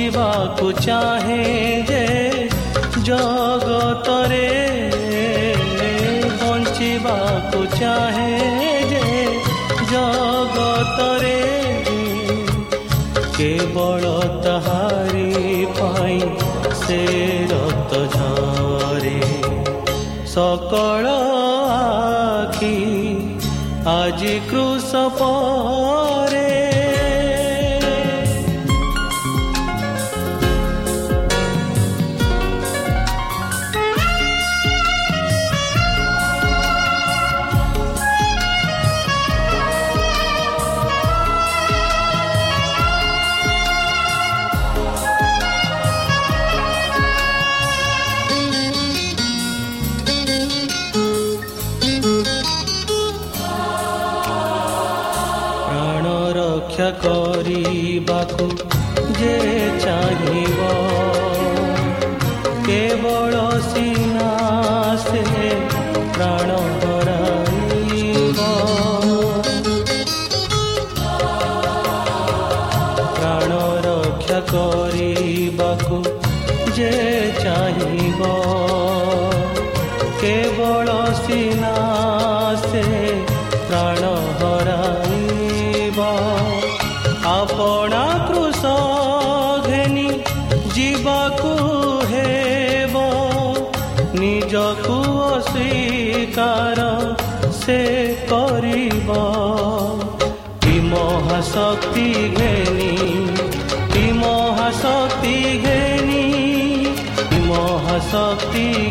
ବଞ୍ଚିବାକୁ ଚାହେଁ ଯେ ଜଗତରେ ବଞ୍ଚିବାକୁ ଚାହେଁ ଯେ ଜଗତରେ କେବଳ ତାହାରି ପାଇଁ ସେ ରକ୍ତ ଝରେ ସକଳ ଆଖି ଆଜି କୃଷ ପରେ କରିବାକୁ ଯେ ଚାହିଁବ କେବଳ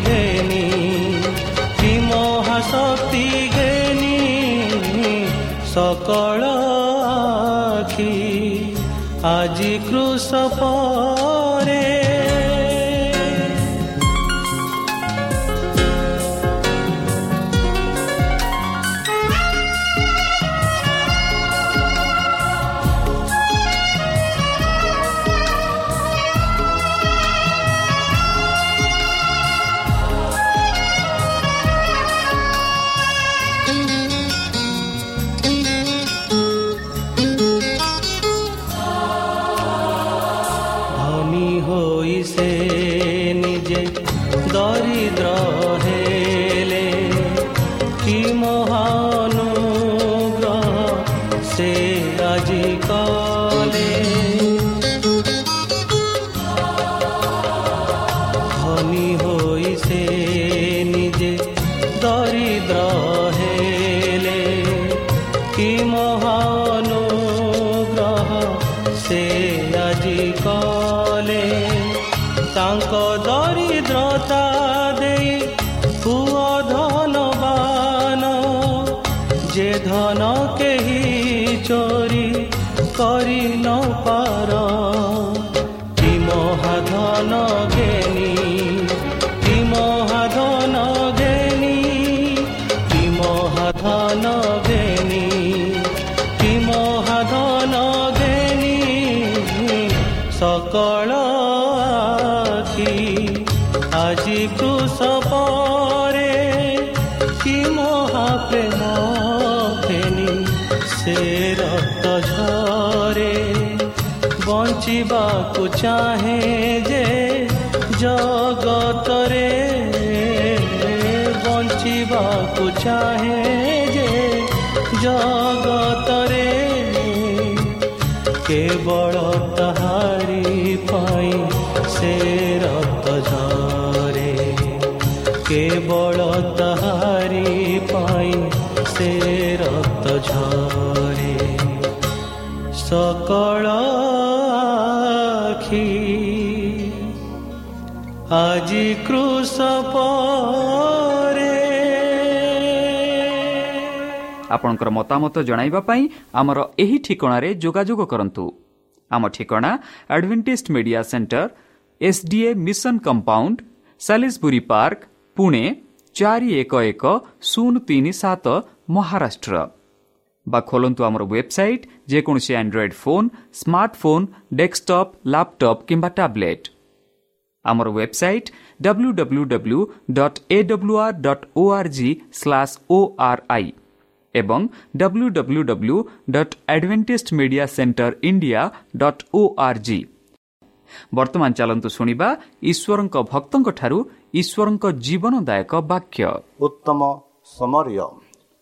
ଘେନି କି ମହାଶକ୍ତି ଘେନି ସକଳ ଆଜି କୃଷ ପରେ କି ମହାପ୍ରେମ ଘେନି ସେ ରକ୍ତ ଝରେ ବଞ୍ଚିବାକୁ ଚାହେଁ ଯେ ଜଗତରେ ବଞ୍ଚିବାକୁ ଚାହେଁ ଯେ ଜଗତରେ କେବଳ ତାହାରି ପାଇଁ ସେ ରକ୍ତ ଝରେ କେବଳ ତାହାରି ପାଇଁ ସେ ରକ୍ତ ଝରେ ସକଳ ଆଖି ଆଜି କୃଷ ପରେ ଆପଣଙ୍କର ମତାମତ ଜଣାଇବା ପାଇଁ ଆମର ଏହି ଠିକଣାରେ ଯୋଗାଯୋଗ କରନ୍ତୁ। ଆମ ଠିକଣା Adventist media centre SDA mission compound Salisbury park Pune ଚାରି ଏକ ଏକ ଶୂନ ତିନି ସାତ ମହାରାଷ୍ଟ୍ର ବା ଖୋଲନ୍ତୁ ଆମର ୱେବସାଇଟ୍ ଯେକୌଣସି Android phone smartphone desktop laptop କିମ୍ବା ଟ୍ୟାବ୍ଲେଟ୍ ଆମର website W W W dot A W R dot O R G slash O R I ଏବଂ W W W dot Adventist media centre India dot O R G ବର୍ତ୍ତମାନ ଚାଲନ୍ତୁ ଶୁଣିବା ଈଶ୍ୱରଙ୍କ ଭକ୍ତଙ୍କଠାରୁ ଈଶ୍ୱରଙ୍କ ଜୀବନଦାୟକ ବାକ୍ୟ ଉତ୍ତମ ସମରୀୟ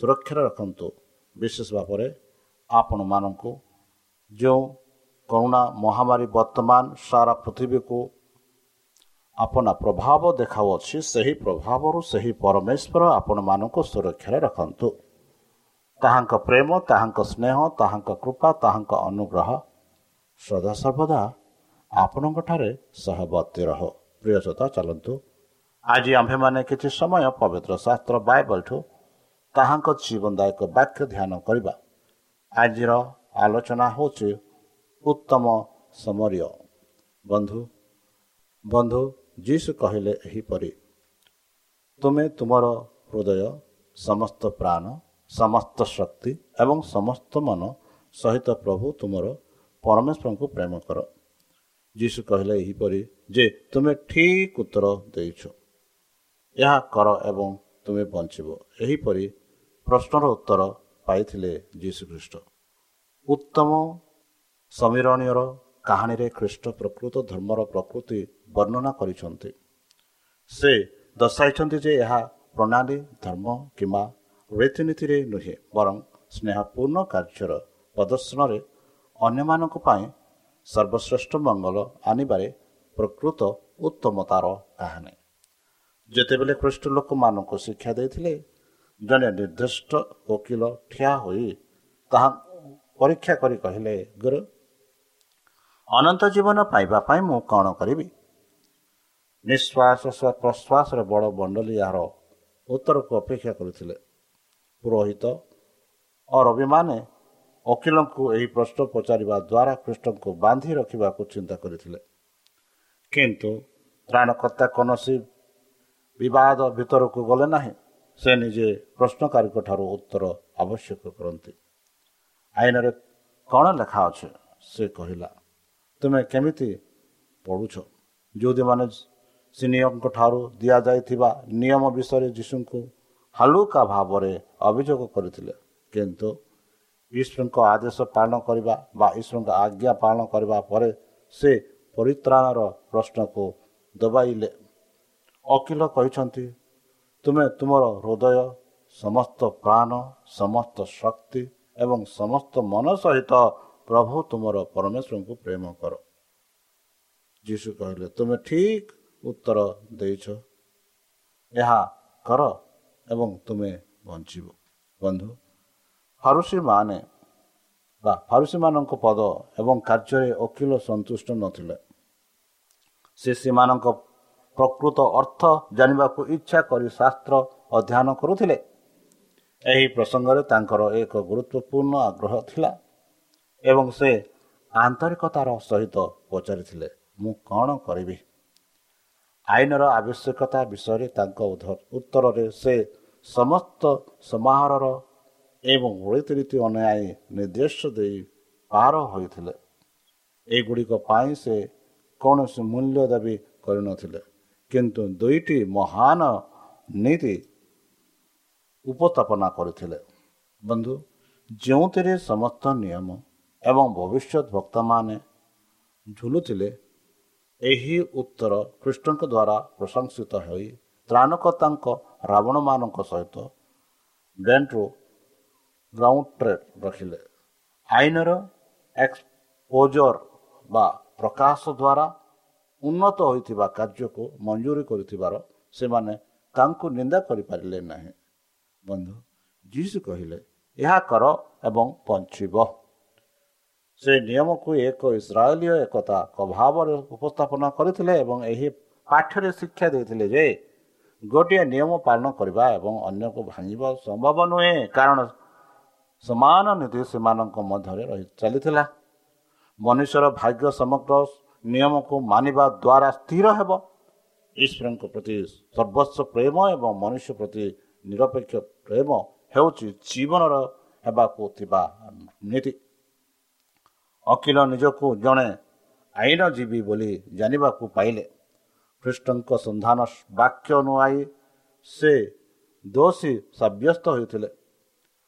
ସୁରକ୍ଷାରେ ରଖନ୍ତୁ। ବିଶେଷ ଭାବରେ ଆପଣମାନଙ୍କୁ ଯେଉଁ କରୁଣା ମହାମାରୀ ବର୍ତ୍ତମାନ ସାରା ପୃଥିବୀକୁ ଆପଣା ପ୍ରଭାବ ଦେଖାଉଅଛି ସେହି ପ୍ରଭାବରୁ ସେହି ପରମେଶ୍ୱର ଆପଣମାନଙ୍କୁ ସୁରକ୍ଷାରେ ରଖନ୍ତୁ। ତାହାଙ୍କ ପ୍ରେମ ତାହାଙ୍କ ସ୍ନେହ ତାହାଙ୍କ କୃପା ତାହାଙ୍କ ଅନୁଗ୍ରହ ସଦାସର୍ବଦା ଆପଣଙ୍କଠାରେ ସହବର୍ତ୍ତୀ ରହ। ପ୍ରିୟ ଚାଲନ୍ତୁ। ଆଜି ଆମ୍ଭେମାନେ କିଛି ସମୟ ପବିତ୍ର ଶାସ୍ତ୍ର ବାଇବଲଠୁ ତାହାଙ୍କ ଜୀବନଦାୟକ ବାକ୍ୟ ଧ୍ୟାନ କରିବା। ଆଜିର ଆଲୋଚନା ହେଉଛି ଉତ୍ତମ ସମରୀୟ। ବନ୍ଧୁ ବନ୍ଧୁ ଯୀଶୁ କହିଲେ ଏହିପରି ତୁମେ ତୁମର ହୃଦୟ ସମସ୍ତ ପ୍ରାଣ ସମସ୍ତ ଶକ୍ତି ଏବଂ ସମସ୍ତ ମନ ସହିତ ପ୍ରଭୁ ତୁମର ପରମେଶ୍ୱରଙ୍କୁ ପ୍ରେମ କର। ଯୀଶୁ କହିଲେ ଏହିପରି ଯେ ତୁମେ ଠିକ୍ ଉତ୍ତର ଦେଇଛ। ଏହା କର ଏବଂ ତୁମେ ବଞ୍ଚିବ। ଏହିପରି ପ୍ରଶ୍ନର ଉତ୍ତର ପାଇଥିଲେ ଯୀଶୁଖ୍ରୀଷ୍ଟ। ଉତ୍ତମ ସମୀରଣୀୟର କାହାଣୀରେ ଖ୍ରୀଷ୍ଟ ପ୍ରକୃତ ଧର୍ମର ପ୍ରକୃତି ବର୍ଣ୍ଣନା କରିଛନ୍ତି। ସେ ଦର୍ଶାଇଛନ୍ତି ଯେ ଏହା ପ୍ରଣାଳୀ ଧର୍ମ କିମ୍ବା ରୀତିନୀତିରେ ନୁହେଁ ବରଂ ସ୍ନେହପୂର୍ଣ୍ଣ କାର୍ଯ୍ୟର ପ୍ରଦର୍ଶନରେ ଅନ୍ୟମାନଙ୍କ ପାଇଁ ସର୍ବଶ୍ରେଷ୍ଠ ମଙ୍ଗଳ ଆଣିବାରେ ପ୍ରକୃତ ଉତ୍ତମତାର କାହାଣୀ। ଯେତେବେଳେ ଖ୍ରୀଷ୍ଟ ଲୋକମାନଙ୍କୁ ଶିକ୍ଷା ଦେଇଥିଲେ ଜଣେ ନିର୍ଦ୍ଦିଷ୍ଟ ଓକିଲ ଠିଆ ହୋଇ ତାହା ପରୀକ୍ଷା କରି କହିଲେ ଗୁରୁ ଅନନ୍ତ ଜୀବନ ପାଇବା ପାଇଁ ମୁଁ କ'ଣ କରିବି? ନିଶ୍ୱାସ ପ୍ରଶ୍ୱାସର ବଡ଼ ବଣ୍ଡଲି ଏହାର ଉତ୍ତରକୁ ଅପେକ୍ଷା କରିଥିଲେ। ପୁରୋହିତ ଓ ରବିମାନେ ଓକିଲଙ୍କୁ ଏହି ପ୍ରଶ୍ନ ପଚାରିବା ଦ୍ୱାରା ଖ୍ରୀଷ୍ଟଙ୍କୁ ବାନ୍ଧି ରଖିବାକୁ ଚିନ୍ତା କରିଥିଲେ। କିନ୍ତୁ ତ୍ରାଣକର୍ତ୍ତା କୌଣସି ବିବାଦ ଭିତରକୁ ଗଲେ ନାହିଁ। ସେ ନିଜେ ପ୍ରଶ୍ନକାରୀଙ୍କ ଠାରୁ ଉତ୍ତର ଆବଶ୍ୟକ କରନ୍ତି। ଆଇନରେ କ'ଣ ଲେଖା ଅଛି? ସେ କହିଲା ତୁମେ କେମିତି ପଢ଼ୁଛ? ଯେଉଁମାନେ ସିନିୟରଙ୍କ ଠାରୁ ଦିଆଯାଇଥିବା ନିୟମ ବିଷୟରେ ଯୀଶୁଙ୍କୁ ହାଲୁକା ଭାବରେ ଅଭିଯୋଗ କରିଥିଲେ। କିନ୍ତୁ ଈଶ୍ୱରଙ୍କ ଆଦେଶ ପାଳନ କରିବା ବା ଈଶ୍ୱରଙ୍କ ଆଜ୍ଞା ପାଳନ କରିବା ପରେ ସେ ପରିତ୍ରାଣର ପ୍ରଶ୍ନକୁ ଦବାଇଲେ। ଓକିଲ କହିଛନ୍ତି ତୁମେ ତୁମର ହୃଦୟ ସମସ୍ତ ପ୍ରାଣ ସମସ୍ତ ଶକ୍ତି ଏବଂ ସମସ୍ତ ମନ ସହିତ ପ୍ରଭୁ ତୁମର ପରମେଶ୍ୱରଙ୍କୁ ପ୍ରେମ କର। ଯୀଶୁ କହିଲେ ତୁମେ ଠିକ ଉତ୍ତର ଦେଇଛ। ଏହା କର ଏବଂ ତୁମେ ବଞ୍ଚିବ। ବନ୍ଧୁ ଫାରୁସୀମାନେ ବା ଫାରୁସୀମାନଙ୍କ ପଦ ଏବଂ କାର୍ଯ୍ୟରେ ଓକିଲ ସନ୍ତୁଷ୍ଟ ନଥିଲେ। ସେ ସେମାନଙ୍କ ପ୍ରକୃତ ଅର୍ଥ ଜାଣିବାକୁ ଇଚ୍ଛା କରି ଶାସ୍ତ୍ର ଅଧ୍ୟୟନ କରୁଥିଲେ। ଏହି ପ୍ରସଙ୍ଗରେ ତାଙ୍କର ଏକ ଗୁରୁତ୍ୱପୂର୍ଣ୍ଣ ଆଗ୍ରହ ଥିଲା ଏବଂ ସେ ଆନ୍ତରିକତାର ସହିତ ପଚାରିଥିଲେ ମୁଁ କ'ଣ କରିବି? ଆଇନର ଆବଶ୍ୟକତା ବିଷୟରେ ତାଙ୍କ ଉତ୍ତରରେ ସେ ସମସ୍ତ ସମାହାରର ଏବଂ ରୀତିନୀତି ଅନ୍ୟାୟ ନିର୍ଦ୍ଦେଶ ଦେଇ ପାର ହୋଇଥିଲେ। ଏଗୁଡ଼ିକ ପାଇଁ ସେ କୌଣସି ମୂଲ୍ୟ ଦାବି କରିନଥିଲେ। କିନ୍ତୁ ଦୁଇଟି ମହାନ ନୀତି ଉପସ୍ଥାପନା କରିଥିଲେ। ବନ୍ଧୁ ଯେଉଁଥିରେ ସମସ୍ତ ନିୟମ ଏବଂ ଭବିଷ୍ୟତ ଭକ୍ତମାନେ ଝୁଲୁଥିଲେ ଏହି ଉତ୍ତର କୃଷ୍ଣଙ୍କ ଦ୍ୱାରା ପ୍ରଶଂସିତ ହୋଇ ତ୍ରାଣକର୍ତ୍ତାଙ୍କ ରାବଣମାନଙ୍କ ସହିତ ବ୍ୟାଣ୍ଡରୁ ଗ୍ରାଉଣ୍ଡରେ ରଖିଲେ। ଆଇନର ଏକ୍ସପୋଜର ବା ପ୍ରକାଶ ଦ୍ୱାରା ଉନ୍ନତ ହୋଇଥିବା କାର୍ଯ୍ୟକୁ ମଞ୍ଜୁରୀ କରିଥିବାର ସେମାନେ ତାଙ୍କୁ ନିନ୍ଦା କରିପାରିଲେ ନାହିଁ। ବନ୍ଧୁ ଯିଶୁ କହିଲେ ଏହା କର ଏବଂ ବଞ୍ଚିବ। ସେ ନିୟମକୁ ଏକ ଇସ୍ରାଏଲୀୟ ଏକତା ଭାବରେ ଉପସ୍ଥାପନ କରିଥିଲେ ଏବଂ ଏହି ପାଠରେ ଶିକ୍ଷା ଦେଇଥିଲେ ଯେ ଗୋଟିଏ ନିୟମ ପାଳନ କରିବା ଏବଂ ଅନ୍ୟକୁ ଭାଙ୍ଗିବା ସମ୍ଭବ ନୁହେଁ କାରଣ ସମାନ ନୀତି ସେମାନଙ୍କ ମଧ୍ୟରେ ରହି ଚାଲିଥିଲା। ମନୁଷ୍ୟର ଭାଗ୍ୟ ସମଗ୍ର ନିୟମକୁ ମାନିବା ଦ୍ୱାରା ସ୍ଥିର ହେବ। ଈଶ୍ୱରଙ୍କ ପ୍ରତି ସର୍ବସ୍ୱ ପ୍ରେମ ଏବଂ ମନୁଷ୍ୟ ପ୍ରତି ନିରପେକ୍ଷ ପ୍ରେମ ହେଉଛି ଜୀବନର ହେବାକୁ ଥିବା ନୀତି। ଅଖିଳ ନିଜକୁ ଜଣେ ଆଇନଜୀବୀ ବୋଲି ଜାଣିବାକୁ ପାଇଲେ। ଖ୍ରୀଷ୍ଟଙ୍କ ସନ୍ଧାନ ବାକ୍ୟ ନୁଆଇ ସେ ଦୋଷୀ ସାବ୍ୟସ୍ତ ହୋଇଥିଲେ।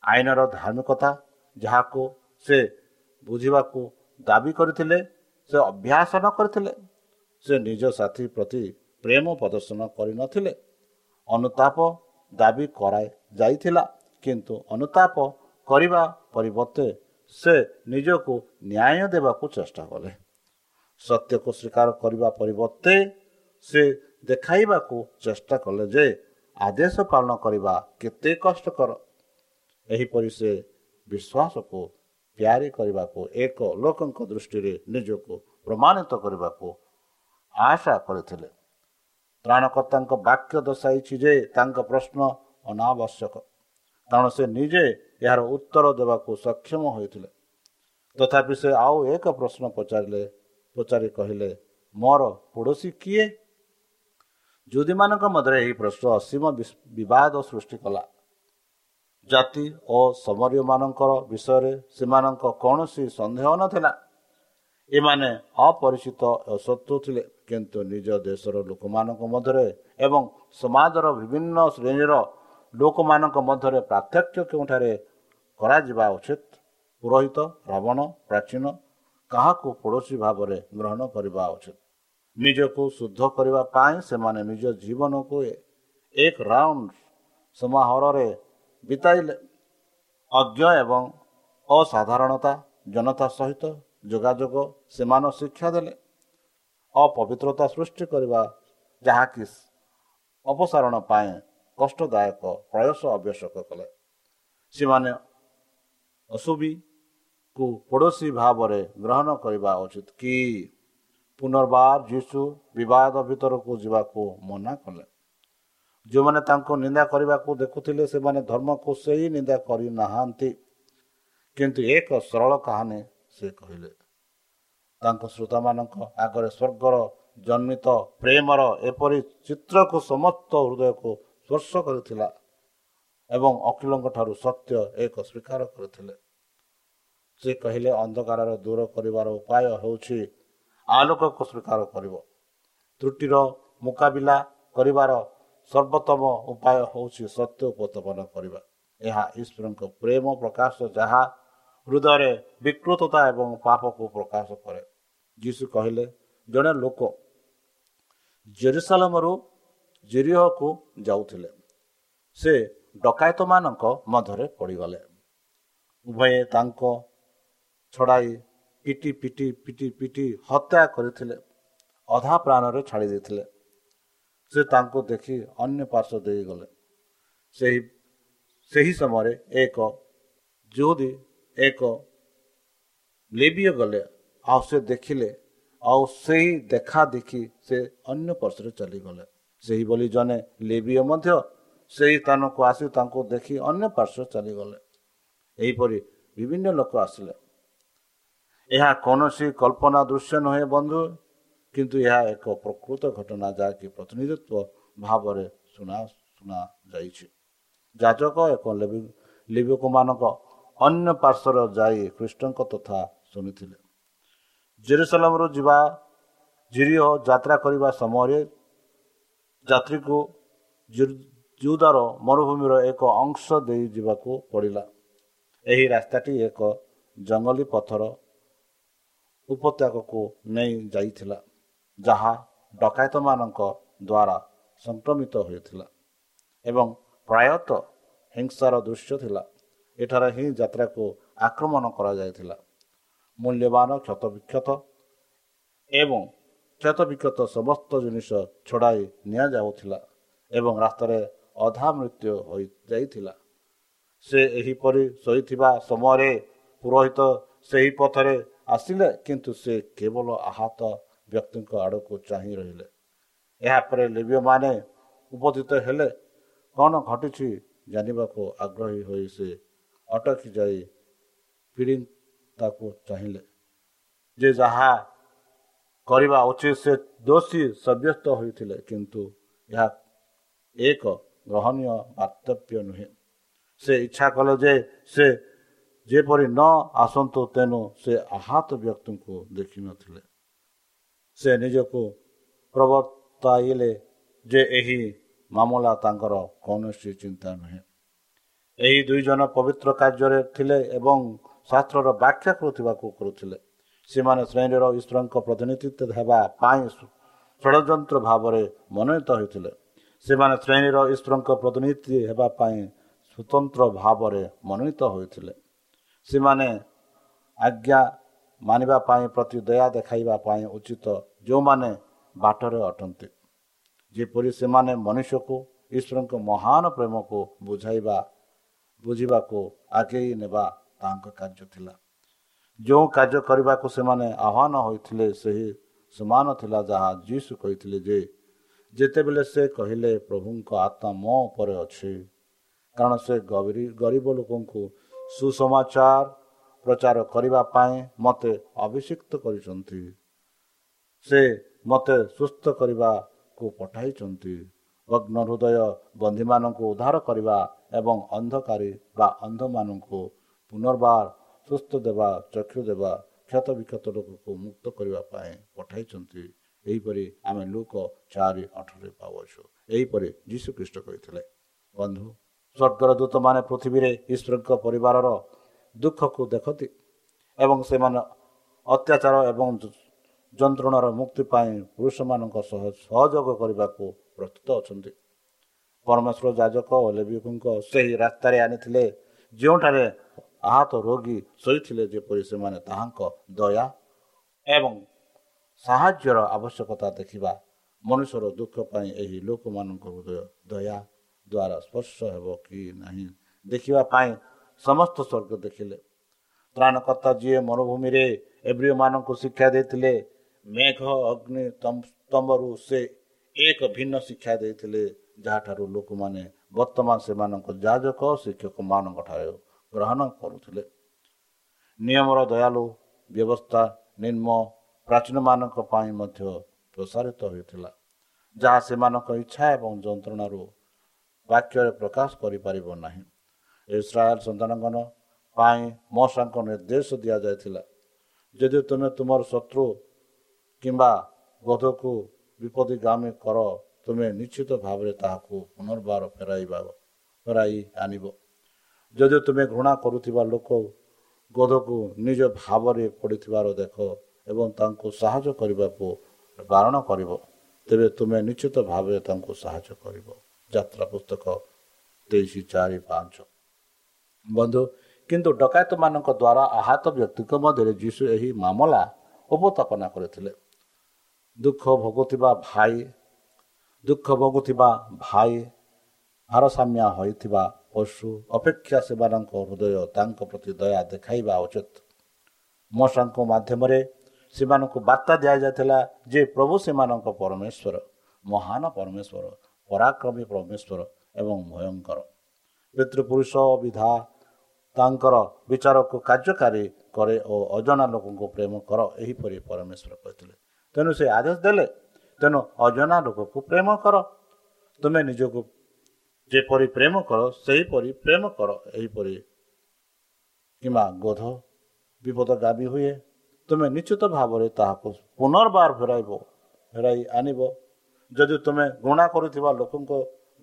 ଆଇନର ଧାର୍ମିକତା ଯାହାକୁ ସେ ବୁଝିବାକୁ ଦାବି କରିଥିଲେ ସେ ଅଭ୍ୟାସ ନ କରିଥିଲେ ସେ ନିଜ ସାଥୀ ପ୍ରତି ପ୍ରେମ ପ୍ରଦର୍ଶନ କରିନଥିଲେ ଅନୁତାପ ଦାବି କରାଯାଇଥିଲା କିନ୍ତୁ ଅନୁତାପ କରିବା ପରିବର୍ତ୍ତେ ସେ ନିଜକୁ ନ୍ୟାୟ ଦେବାକୁ ଚେଷ୍ଟା କଲେ। ସତ୍ୟକୁ ସ୍ୱୀକାର କରିବା ପରିବର୍ତ୍ତେ ସେ ଦେଖାଇବାକୁ ଚେଷ୍ଟା କଲେ ଯେ ଆଦେଶ ପାଳନ କରିବା କେତେ କଷ୍ଟକର। ଏହିପରି ସେ ବିଶ୍ୱାସକୁ ତିଆରି କରିବାକୁ ଏକ ଲୋକଙ୍କ ଦୃଷ୍ଟିରେ ନିଜକୁ ପ୍ରମାଣିତ କରିବାକୁ ଆଶା କରିଥିଲେ। ତ୍ରାଣକର୍ତ୍ତାଙ୍କ ବାକ୍ୟ ଦର୍ଶାଇଛି ଯେ ତାଙ୍କ ପ୍ରଶ୍ନ ଅନାବଶ୍ୟକ। କାରଣ ସେ ନିଜେ ଏହାର ଉତ୍ତର ଦେବାକୁ ସକ୍ଷମ ହୋଇଥିଲେ। ତଥାପି ସେ ଆଉ ଏକ ପ୍ରଶ୍ନ ପଚାରିଲେ ପଚାରି କହିଲେ ମୋର ପଡ଼ୋଶୀ କିଏ? ଯୁଦୀମାନଙ୍କ ମଧ୍ୟରେ ଏହି ପ୍ରଶ୍ନ ଅସୀମ ବିବାଦ ସୃଷ୍ଟି କଲା। ଜାତି ଓ ସମରୀୟମାନଙ୍କର ବିଷୟରେ ସେମାନଙ୍କ କୌଣସି ସନ୍ଦେହ ନଥିଲା। ଏମାନେ ଅପରିଚିତ ଶତ୍ରୁ ଥିଲେ କିନ୍ତୁ ନିଜ ଦେଶର ଲୋକମାନଙ୍କ ମଧ୍ୟରେ ଏବଂ ସମାଜର ବିଭିନ୍ନ ଶ୍ରେଣୀର ଲୋକମାନଙ୍କ ମଧ୍ୟରେ ପାର୍ଥକ୍ୟ କେଉଁଠାରେ କରାଯିବା ଉଚିତ? ପୁରୋହିତ ରାବଣ ପ୍ରାଚୀନ କାହାକୁ ପଡ଼ୋଶୀ ଭାବରେ ଗ୍ରହଣ କରିବା ଉଚିତ? ନିଜକୁ ଶୁଦ୍ଧ କରିବା ପାଇଁ ସେମାନେ ନିଜ ଜୀବନକୁ ଏକ ରାଉଣ୍ଡ ସମାହରରେ ବିତାଇଲେ। ଅଜ୍ଞ ଏବଂ ଅସାଧାରଣତା ଜନତା ସହିତ ଯୋଗାଯୋଗ ସେମାନେ ଶିକ୍ଷା ଦେଲେ। ଅପବିତ୍ରତା ସୃଷ୍ଟି କରିବା ଯାହାକି ଅପସାରଣ ପାଇଁ କଷ୍ଟଦାୟକ ପ୍ରୟାସ ଆବଶ୍ୟକ କଲେ। ସେମାନେ ଅଶୁଭିକୁ ପଡ଼ୋଶୀ ଭାବରେ ଗ୍ରହଣ କରିବା ଉଚିତ କି? ପୁନର୍ବାର ଯୀଶୁ ବିବାଦ ଭିତରକୁ ଯିବାକୁ ମନା କଲେ। ଯେଉଁମାନେ ତାଙ୍କୁ ନିନ୍ଦା କରିବାକୁ ଦେଖୁଥିଲେ ସେମାନେ ଧର୍ମକୁ ସେହି ନିନ୍ଦା କରିନାହାନ୍ତି। କିନ୍ତୁ ଏକ ସରଳ କାହାଣୀ ସେ କହିଲେ। ତାଙ୍କ ଶ୍ରୋତାମାନଙ୍କ ଆଗରେ ସ୍ୱର୍ଗର ଜନ୍ମିତ ପ୍ରେମର ଏପରି ଚିତ୍ରକୁ ସମସ୍ତ ହୃଦୟକୁ ସ୍ପର୍ଶ କରିଥିଲା ଏବଂ ଅଖିଳଙ୍କ ଠାରୁ ସତ୍ୟ ଏକ ସ୍ୱୀକାର କରିଥିଲେ। ସେ କହିଲେ ଅନ୍ଧକାରର ଦୂର କରିବାର ଉପାୟ ହେଉଛି ଆଲୋକକୁ ସ୍ୱୀକାର କରିବ। ତ୍ରୁଟିର ମୁକାବିଲା କରିବାର ସର୍ବୋତ୍ତମ ଉପାୟ ହେଉଛି ସତ୍ୟ ଉପସ୍ଥାପନ କରିବା। ଏହା ଈଶ୍ୱରଙ୍କ ପ୍ରେମ ପ୍ରକାଶ ଯାହା ହୃଦୟରେ ବିକୃତତା ଏବଂ ପାପକୁ ପ୍ରକାଶ କରେ। ଯୀଶୁ କହିଲେ ଜଣେ ଲୋକ ଜେରୁସାଲମରୁ ଜିରିହକୁ ଯାଉଥିଲେ। ସେ ଡକାୟତମାନଙ୍କ ମଧ୍ୟରେ ପଡ଼ିଗଲେ। ଉଭୟେ ତାଙ୍କ ଛଡ଼ାଇ ପିଟି ପିଟି ପିଟି ପିଟି ହତ୍ୟା କରିଥିଲେ। ଅଧା ପ୍ରାଣରେ ଛାଡ଼ି ଦେଇଥିଲେ। ସେ ତାଙ୍କୁ ଦେଖି ଅନ୍ୟ ପାର୍ଶ୍ୱ ଦେଇଗଲେ। ସେହି ସେହି ସମୟରେ ଏକ ଯୋଉଦି ଏକ ଲେବିୟ ଗଲେ। ଆଉ ସେ ଦେଖିଲେ ଆଉ ସେହି ଦେଖା ଦେଖି ସେ ଅନ୍ୟ ପାର୍ଶ୍ୱରେ ଚାଲିଗଲେ। ସେହିଭଳି ଜଣେ ଲେବିୟ ମଧ୍ୟ ସେହି ସ୍ଥାନକୁ ଆସି ତାଙ୍କୁ ଦେଖି ଅନ୍ୟ ପାର୍ଶ୍ୱ ଚାଲିଗଲେ। ଏହିପରି ବିଭିନ୍ନ ଲୋକ ଆସିଲେ। ଏହା କୌଣସି କଳ୍ପନା ଦୃଶ୍ୟ ନୁହେଁ ବନ୍ଧୁ। କିନ୍ତୁ ଏହା ଏକ ପ୍ରକୃତ ଘଟଣା ଯାହାକି ପ୍ରତିନିଧିତ୍ୱ ଭାବରେ ଶୁଣା ଶୁଣାଯାଇଛି ଯାଜକ ଏକ ଲିବିକମାନଙ୍କ ଅନ୍ୟ ପାର୍ଶ୍ୱରେ ଯାଇ ଖ୍ରୀଷ୍ଟଙ୍କ ତଥା ଶୁଣିଥିଲେ। ଜେରୁସାଲାମରୁ ଯିବା ଜିରିଓ ଯାତ୍ରା କରିବା ସମୟରେ ଯାତ୍ରୀକୁ ଜୁଦାର ମରୁଭୂମିର ଏକ ଅଂଶ ଦେଇ ଯିବାକୁ ପଡ଼ିଲା। ଏହି ରାସ୍ତାଟି ଏକ ଜଙ୍ଗଲୀ ପଥର ଉପତ୍ୟକାକୁ ନେଇ ଯାଇଥିଲା। ଯାହା ଡକାୟତମାନଙ୍କ ଦ୍ୱାରା ସଂକ୍ରମିତ ହୋଇଥିଲା ଏବଂ ପ୍ରାୟତଃ ହିଂସାର ଦୃଶ୍ୟ ଥିଲା। ଏଠାରେ ହିଁ ଯାତ୍ରାକୁ ଆକ୍ରମଣ କରାଯାଇଥିଲା। ମୂଲ୍ୟବାନ କ୍ଷତବିକ୍ଷତ ଏବଂ କ୍ଷତବିକ୍ଷତ ସମସ୍ତ ଜିନିଷ ଛଡ଼ାଇ ନିଆଯାଉଥିଲା ଏବଂ ରାସ୍ତାରେ ଅଧା ମୃତ୍ୟୁ ହୋଇଯାଇଥିଲା। ସେ ଏହିପରି ଶୋଇଥିବା ସମୟରେ ପୁରୋହିତ ସେହି ପଥରେ ଆସିଲେ କିନ୍ତୁ ସେ କେବଳ ଆହତ ବ୍ୟକ୍ତିଙ୍କ ଆଡ଼କୁ ଚାହିଁ ରହିଲେ। ଏହାପରେ ଲିବ୍ୟମାନେ ଉପସ୍ଥିତ ହେଲେ କ'ଣ ଘଟିଛି ଜାଣିବାକୁ ଆଗ୍ରହୀ ହୋଇ ସେ ଅଟକି ଯାଇ ପିଢ଼ି ତାକୁ ଚାହିଁଲେ। ଯେ ଯାହା କରିବା ଉଚିତ ସେ ଦୋଷୀ ସାବ୍ୟସ୍ତ ହୋଇଥିଲେ କିନ୍ତୁ ଏହା ଏକ ଗ୍ରହଣୀୟ ବାର୍ତ୍ତବ୍ୟ ନୁହେଁ। ସେ ଇଚ୍ଛା କଲେ ଯେ ସେ ଯେପରି ନ ଆସନ୍ତୁ ତେଣୁ ସେ ଆହତ ବ୍ୟକ୍ତିଙ୍କୁ ଦେଖିନଥିଲେ ସେ ନିଜକୁ ପ୍ରବର୍ତ୍ତାଇଲେ ଯେ ଏହି ମାମଲା ତାଙ୍କର କୌଣସି ଚିନ୍ତା ନୁହେଁ। ଏହି ଦୁଇ ଜଣ ପବିତ୍ର କାର୍ଯ୍ୟରେ ଥିଲେ ଏବଂ ଶାସ୍ତ୍ରର ବ୍ୟାଖ୍ୟା କରୁଥିବାକୁ କରୁଥିଲେ। ସେମାନେ ଶ୍ରେଣୀର ଈଶ୍ୱରଙ୍କ ପ୍ରତିନିଧିତ୍ୱ ହେବା ପାଇଁ ଷଡ଼ଯନ୍ତ୍ର ଭାବରେ ମନୋନୀତ ହୋଇଥିଲେ। ସେମାନେ ଶ୍ରେଣୀର ଈଶ୍ୱରଙ୍କ ପ୍ରତିନିଧି ହେବା ପାଇଁ ସ୍ୱତନ୍ତ୍ର ଭାବରେ ମନୋନୀତ ହୋଇଥିଲେ। ସେମାନେ ଆଜ୍ଞା ମାନିବା ପାଇଁ ପ୍ରତି ଦୟା ଦେଖାଇବା ପାଇଁ ଉଚିତ ଯେଉଁମାନେ ବାଟରେ ଅଟନ୍ତି ଯେପରି ସେମାନେ ମନୁଷ୍ୟକୁ ଈଶ୍ୱରଙ୍କ ମହାନ ପ୍ରେମକୁ ବୁଝାଇବା ବୁଝିବାକୁ ଆଗେଇ ନେବା ତାଙ୍କ କାର୍ଯ୍ୟ ଥିଲା। ଯେଉଁ କାର୍ଯ୍ୟ କରିବାକୁ ସେମାନେ ଆହ୍ୱାନ ହୋଇଥିଲେ ସେହି ସମାନ ଥିଲା ଯାହା ଯୀଶୁ କହିଥିଲେ ଯେ ଯେତେବେଳେ ସେ କହିଲେ ପ୍ରଭୁଙ୍କ ଆତ୍ମା ମୋ ଉପରେ ଅଛି। କାରଣ ସେ ଗରିବ ଲୋକଙ୍କୁ ସୁସମାଚାର ପ୍ରଚାର କରିବା ପାଇଁ ମୋତେ ଅଭିଷିକ୍ତ କରିଛନ୍ତି। ସେ ମୋତେ ସୁସ୍ଥ କରିବାକୁ ପଠାଇଛନ୍ତି। ଭଗ୍ନ ହୃଦୟ ବନ୍ଧୀମାନଙ୍କୁ ଉଦ୍ଧାର କରିବା ଏବଂ ଅନ୍ଧକାରୀ ବା ଅନ୍ଧମାନଙ୍କୁ ପୁନର୍ବାର ସୁସ୍ଥ ଦେବା ଚକ୍ଷୁ ଦେବା କ୍ଷତ ବିକ୍ଷତ ଲୋକକୁ ମୁକ୍ତ କରିବା ପାଇଁ ପଠାଇଛନ୍ତି। ଏହିପରି ଆମେ ଲୋକ ଚାରି ଅଠରରେ ପାଉଛୁ ଏହିପରି ଯୀଶୁଖ୍ରୀଷ୍ଟ କହିଥିଲେ ବନ୍ଧୁ ସ୍ୱର୍ଗର ଦୂତମାନେ ପୃଥିବୀରେ ଈଶ୍ୱରଙ୍କ ପରିବାରର ଦୁଃଖକୁ ଦେଖନ୍ତି ଏବଂ ସେମାନେ ଅତ୍ୟାଚାର ଏବଂ ଯନ୍ତ୍ରଣାର ମୁକ୍ତି ପାଇଁ ପୁରୁଷମାନଙ୍କ ସହ ସହଯୋଗ କରିବାକୁ ପ୍ରସ୍ତୁତ ଅଛନ୍ତି। ପରମେଶ୍ୱର ଯାଜକ ଓ ଲେବିକଙ୍କ ସେହି ରାସ୍ତାରେ ଆଣିଥିଲେ ଯେଉଁଠାରେ ଆହତ ରୋଗୀ ଶୋଇଥିଲେ ଯେପରି ସେମାନେ ତାହାଙ୍କ ଦୟା ଏବଂ ସାହାଯ୍ୟର ଆବଶ୍ୟକତା ଦେଖିବା ମନୁଷ୍ୟର ଦୁଃଖ ପାଇଁ ଏହି ଲୋକମାନଙ୍କ ହୃଦୟ ଦୟା ଦ୍ୱାରା ସ୍ପର୍ଶ ହେବ କି ନାହିଁ ଦେଖିବା ପାଇଁ ସମସ୍ତ ସ୍ୱର୍ଗ ଦେଖିଲେ। ତ୍ରାଣକର୍ତ୍ତା ଯିଏ ମରୁଭୂମିରେ ଏବ୍ରିୟମାନଙ୍କୁ ଶିକ୍ଷା ଦେଇଥିଲେ ମେଘ ଅଗ୍ନି ତମ୍ବରୁ ସେ ଏକ ଭିନ୍ନ ଶିକ୍ଷା ଦେଇଥିଲେ ଯାହାଠାରୁ ଲୋକମାନେ ବର୍ତ୍ତମାନ ସେମାନଙ୍କ ଯାଜକ ଶିକ୍ଷକ ମାନଙ୍କ ଠାରୁ ଗ୍ରହଣ କରୁଥିଲେ। ନିୟମର ଦୟାଲୁ ବ୍ୟବସ୍ଥା ନିମ୍ନ ପ୍ରାଚୀନମାନଙ୍କ ପାଇଁ ମଧ୍ୟ ପ୍ରସାରିତ ହୋଇଥିଲା ଯାହା ସେମାନଙ୍କ ଇଚ୍ଛା ଏବଂ ଯନ୍ତ୍ରଣାରୁ ବାକ୍ୟରେ ପ୍ରକାଶ କରିପାରିବ ନାହିଁ। ଇସ୍ରାଏଲ ସନ୍ତାନଗଣ ପାଇଁ ମଶାଙ୍କ ନିର୍ଦ୍ଦେଶ ଦିଆଯାଇଥିଲା ଯଦି ତୁମେ ତୁମର ଶତ୍ରୁ କିମ୍ବା ବୋଧକୁ ବିପଦଗାମୀ କର ତୁମେ ନିଶ୍ଚିତ ଭାବରେ ତାହାକୁ ପୁନର୍ବାର ଫେରାଇବା ଫେରାଇ ଆଣିବ। ଯଦି ତୁମେ ଘୃଣା କରୁଥିବା ଲୋକ ଗୋଧକୁ ନିଜ ଭାବରେ ପଡ଼ିଥିବାର ଦେଖ ଏବଂ ତାଙ୍କୁ ସାହାଯ୍ୟ କରିବାକୁ ବାରଣ କରିବ ତେବେ ତୁମେ ନିଶ୍ଚିତ ଭାବରେ ତାଙ୍କୁ ସାହାଯ୍ୟ କରିବ। ଯାତ୍ରା ପୁସ୍ତକ ତେଇଶ ଚାରି ପାଞ୍ଚ। ବନ୍ଧୁ କିନ୍ତୁ ଡକାୟତମାନଙ୍କ ଦ୍ୱାରା ଆହତ ବ୍ୟକ୍ତିଙ୍କ ମଧ୍ୟରେ ଯୀଶୁ ଏହି ମାମଲା ଉପସ୍ଥାପନା କରିଥିଲେ। ଦୁଃଖ ଭୋଗୁଥିବା ଭାଇ ଦୁଃଖ ଭୋଗୁଥିବା ଭାଇ ଭାରସାମ୍ୟ ହୋଇଥିବା ପଶୁ ଅପେକ୍ଷା ସେମାନଙ୍କ ହୃଦୟ ତାଙ୍କ ପ୍ରତି ଦୟା ଦେଖାଇବା ଉଚିତ। ମଶାଙ୍କ ମାଧ୍ୟମରେ ସେମାନଙ୍କୁ ବାର୍ତ୍ତା ଦିଆଯାଇଥିଲା ଯେ ପ୍ରଭୁ ସେମାନଙ୍କ ପରମେଶ୍ୱର ମହାନ ପରମେଶ୍ୱର ପରାକ୍ରମୀ ପରମେଶ୍ୱର ଏବଂ ଭୟଙ୍କର। ପିତୃପୁରୁଷ ବିଧା ତାଙ୍କର ବିଚାରକୁ କାର୍ଯ୍ୟକାରୀ କରେ ଓ ଅଜଣା ଲୋକଙ୍କୁ ପ୍ରେମ କର ଏହିପରି ପରମେଶ୍ୱର କହିଥିଲେ। ତେଣୁ ସେ ଆଦେଶ ଦେଲେ ତେଣୁ ଅଜଣା ଲୋକକୁ ପ୍ରେମ କର। ତୁମେ ନିଜକୁ ଯେପରି ପ୍ରେମ କର ସେହିପରି ପ୍ରେମ କର। ଏହିପରି କିମ୍ବା ଗୋଧ ବିପଦଗାମୀ ହୁଏ। ତୁମେ ନିଶ୍ଚିତ ଭାବରେ ତାହାକୁ ପୁନର୍ବାର ଫେରାଇବ ଫେରାଇ ଆଣିବ। ଯଦି ତୁମେ ଘୃଣା କରୁଥିବା ଲୋକଙ୍କ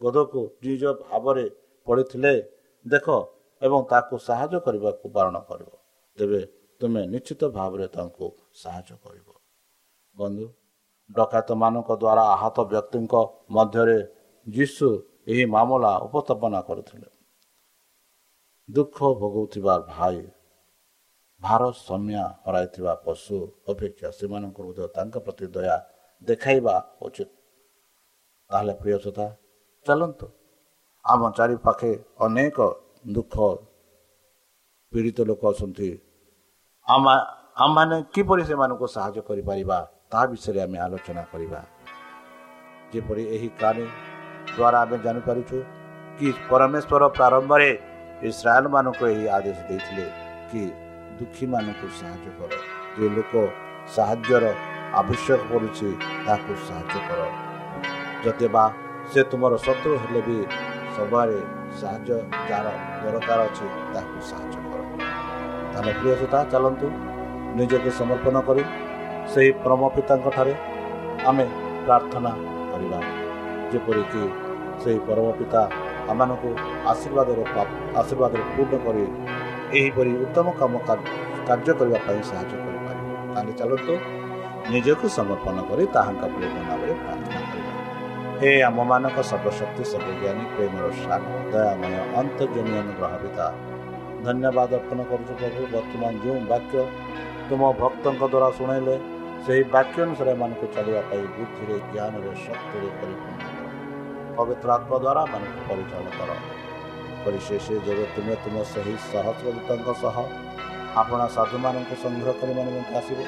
ଗୋଧକୁ ନିଜ ଭାବରେ ପଡ଼ିଥିଲେ ଦେଖ ଏବଂ ତାକୁ ସାହାଯ୍ୟ କରିବାକୁ ବାରଣ କରିବ। ତେବେ ତୁମେ ନିଶ୍ଚିତ ଭାବରେ ତାଙ୍କୁ ସାହାଯ୍ୟ କରିବ। ବନ୍ଧୁ ଡକାୟତମାନଙ୍କ ଦ୍ୱାରା ଆହତ ବ୍ୟକ୍ତିଙ୍କ ମଧ୍ୟରେ ଯୀଶୁ ଏହି ମାମଲା ଉପସ୍ଥାପନା କରୁଥିଲେ। ଦୁଃଖ ଭୋଗୁଥିବା ଭାଇ ଭାରସାମ୍ୟ ହରାଇଥିବା ପଶୁ ଅପେକ୍ଷା ସେମାନଙ୍କୁ ମଧ୍ୟ ତାଙ୍କ ପ୍ରତି ଦୟା ଦେଖାଇବା ଉଚିତ। ତାହେଲେ ପ୍ରିୟ ସତା ଚାଲନ୍ତୁ। ଆମ ଚାରିପାଖେ ଅନେକ ଦୁଃଖ ପୀଡ଼ିତ ଲୋକ ଅଛନ୍ତି। ଆମମାନେ କିପରି ସେମାନଙ୍କୁ ସାହାଯ୍ୟ କରିପାରିବା? ତାହା ବିଷୟରେ ଆମେ ଆଲୋଚନା କରିବା। ଯେପରି ଏହି କାହାଣୀ ଦ୍ୱାରା ଆମେ ଜାଣିପାରୁଛୁ କି ପରମେଶ୍ୱର ପ୍ରାରମ୍ଭରେ ଇସ୍ରାଏଲମାନଙ୍କୁ ଏହି ଆଦେଶ ଦେଇଥିଲେ କି ଦୁଃଖୀମାନଙ୍କୁ ସାହାଯ୍ୟ କର। ଯେଉଁ ଲୋକ ସାହାଯ୍ୟର ଆବଶ୍ୟକ ପଡ଼ୁଛି ତାହାକୁ ସାହାଯ୍ୟ କର। ଯଦି ବା ସେ ତୁମର ଶତ୍ରୁ ହେଲେ ବି ସବୁଆଡ଼େ ସାହାଯ୍ୟ ଯାହାର ଦରକାର ଅଛି ତାହାକୁ ସାହାଯ୍ୟ କର। ତାହେଲେ ପ୍ରିୟ ସତା ଚାଲନ୍ତୁ ନିଜକୁ ସମର୍ପଣ କରି ସେହି ପରମ ପିତାଙ୍କଠାରେ ଆମେ ପ୍ରାର୍ଥନା କରିବା। ଯେପରିକି ସେହି ପରମ ପିତା ଆମମାନଙ୍କୁ ଆଶୀର୍ବାଦର ଆଶୀର୍ବାଦରେ ପୂର୍ଣ୍ଣ କରି ଏହିପରି ଉତ୍ତମ କାମ କାର୍ଯ୍ୟ କରିବା ପାଇଁ ସାହାଯ୍ୟ କରିପାରିବେ। ତାହେଲେ ଚାଲନ୍ତୁ ନିଜକୁ ସମର୍ପଣ କରି ତାହାଙ୍କ ପ୍ରେମ ନାମରେ ପ୍ରାର୍ଥନା କରିବା। ହେ ଆମମାନଙ୍କ ସର୍ବଶକ୍ତି ସର୍ବଜ୍ଞାନୀ ପ୍ରେମର ସାନ ଦୟାମୟ ଅନ୍ତର୍ଜମୀ ଅନୁଗ୍ରହ ପିତା ଧନ୍ୟବାଦ ଅର୍ପଣ କରୁଛୁ ପ୍ରଭୁ। ବର୍ତ୍ତମାନ ଯେଉଁ ବାକ୍ୟ ତୁମ ଭକ୍ତଙ୍କ ଦ୍ୱାରା ଶୁଣାଇଲେ ସେହି ବାକ୍ୟାନୁସାରମାନଙ୍କୁ ଚାଲିବା ପାଇଁ ବୁଦ୍ଧିରେ ଜ୍ଞାନରେ ଶକ୍ତିରେ ପରିପୂର୍ଣ୍ଣ ପବିତ୍ର ଆତ୍ମା ଦ୍ୱାରା ମାନଙ୍କୁ ପରିଚାଳନା କର ପରିଶେଷରେ ଯେବେ ତୁମେ ତୁମ ସେହି ସହସ୍ରଦୂତଙ୍କ ସହ ଆପଣା ସାଧୁମାନଙ୍କୁ ସଂଗ୍ରହ କରିବା ନିମନ୍ତେ ଆସିବେ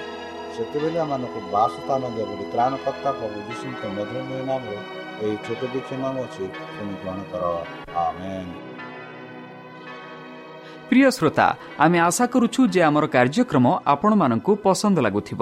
ସେତେବେଳେ ଆମମାନଙ୍କୁ ବାସ ସ୍ଥାନ ଦିଅ ବୋଲି ତ୍ରାଣକର୍ତ୍ତା ପ୍ରଭୁ ଯୀଶୁଙ୍କ ମଧୁରମୟ ନାମରେ ଏହି ଛୋଟ ଦୀକ୍ଷା ନାମ ଅଛି ତୁମେ ଗ୍ରହଣ କର ଆମେନ୍ ପ୍ରିୟ ଶ୍ରୋତା ଆମେ ଆଶା କରୁଛୁ ଯେ ଆମର କାର୍ଯ୍ୟକ୍ରମ ଆପଣମାନଙ୍କୁ ପସନ୍ଦ ଲାଗୁଥିବ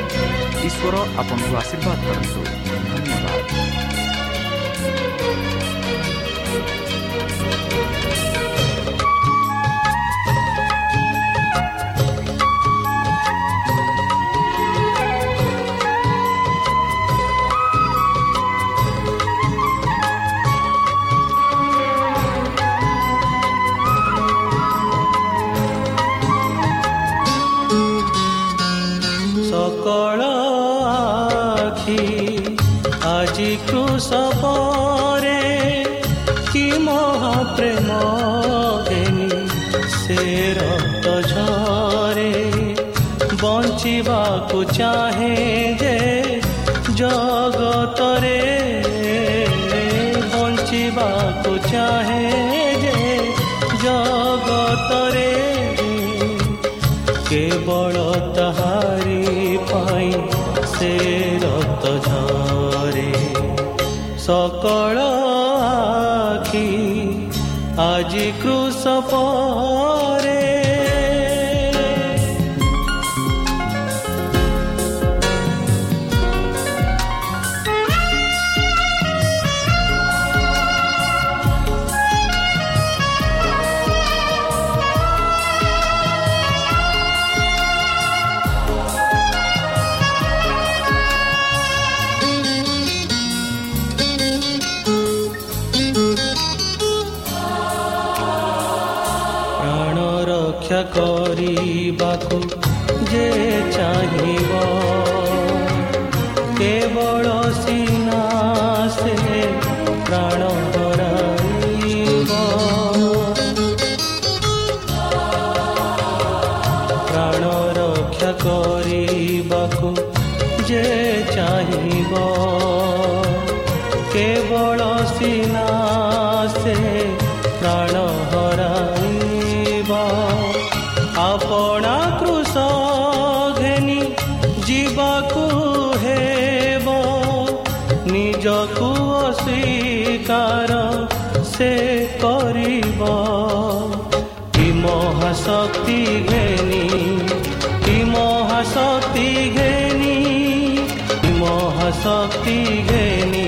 ଈଶ୍ୱର ଆପଣଙ୍କୁ ଆଶୀର୍ବାଦ କରନ୍ତୁ। ସପରେ କି ମହାପ୍ରେମ ଦେନି ସେ ରକ୍ତ ଝରେ ବଞ୍ଚିବାକୁ ଚାହେଁ cruciform ଆପଣାକୁ ସଘେନି ଯିବାକୁ ହେବ ନିଜକୁ ଅସ୍ୱୀକାର ସେ କରିବ କି ମହାଶକ୍ତି ଘେନି କି ମହାଶକ୍ତି ଘେନି ମହାଶକ୍ତି ଘେନି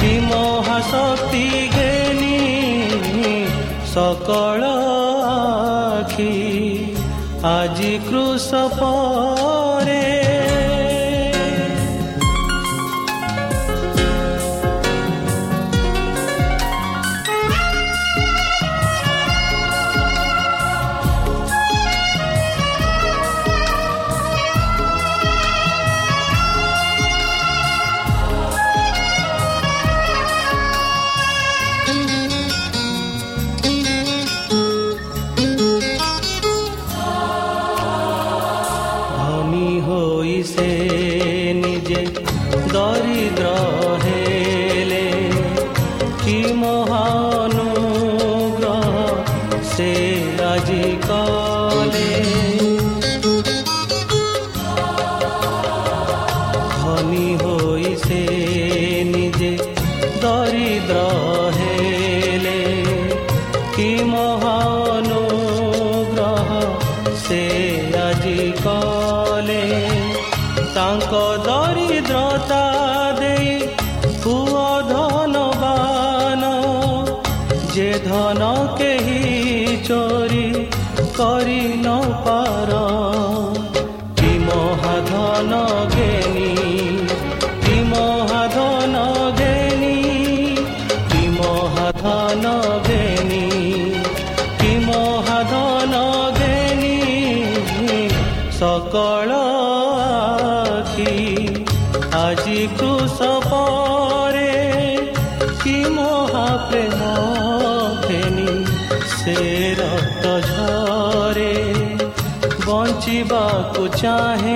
କି ମହାଶକ୍ତି ଘେନି সকল आजि कृषप चाहे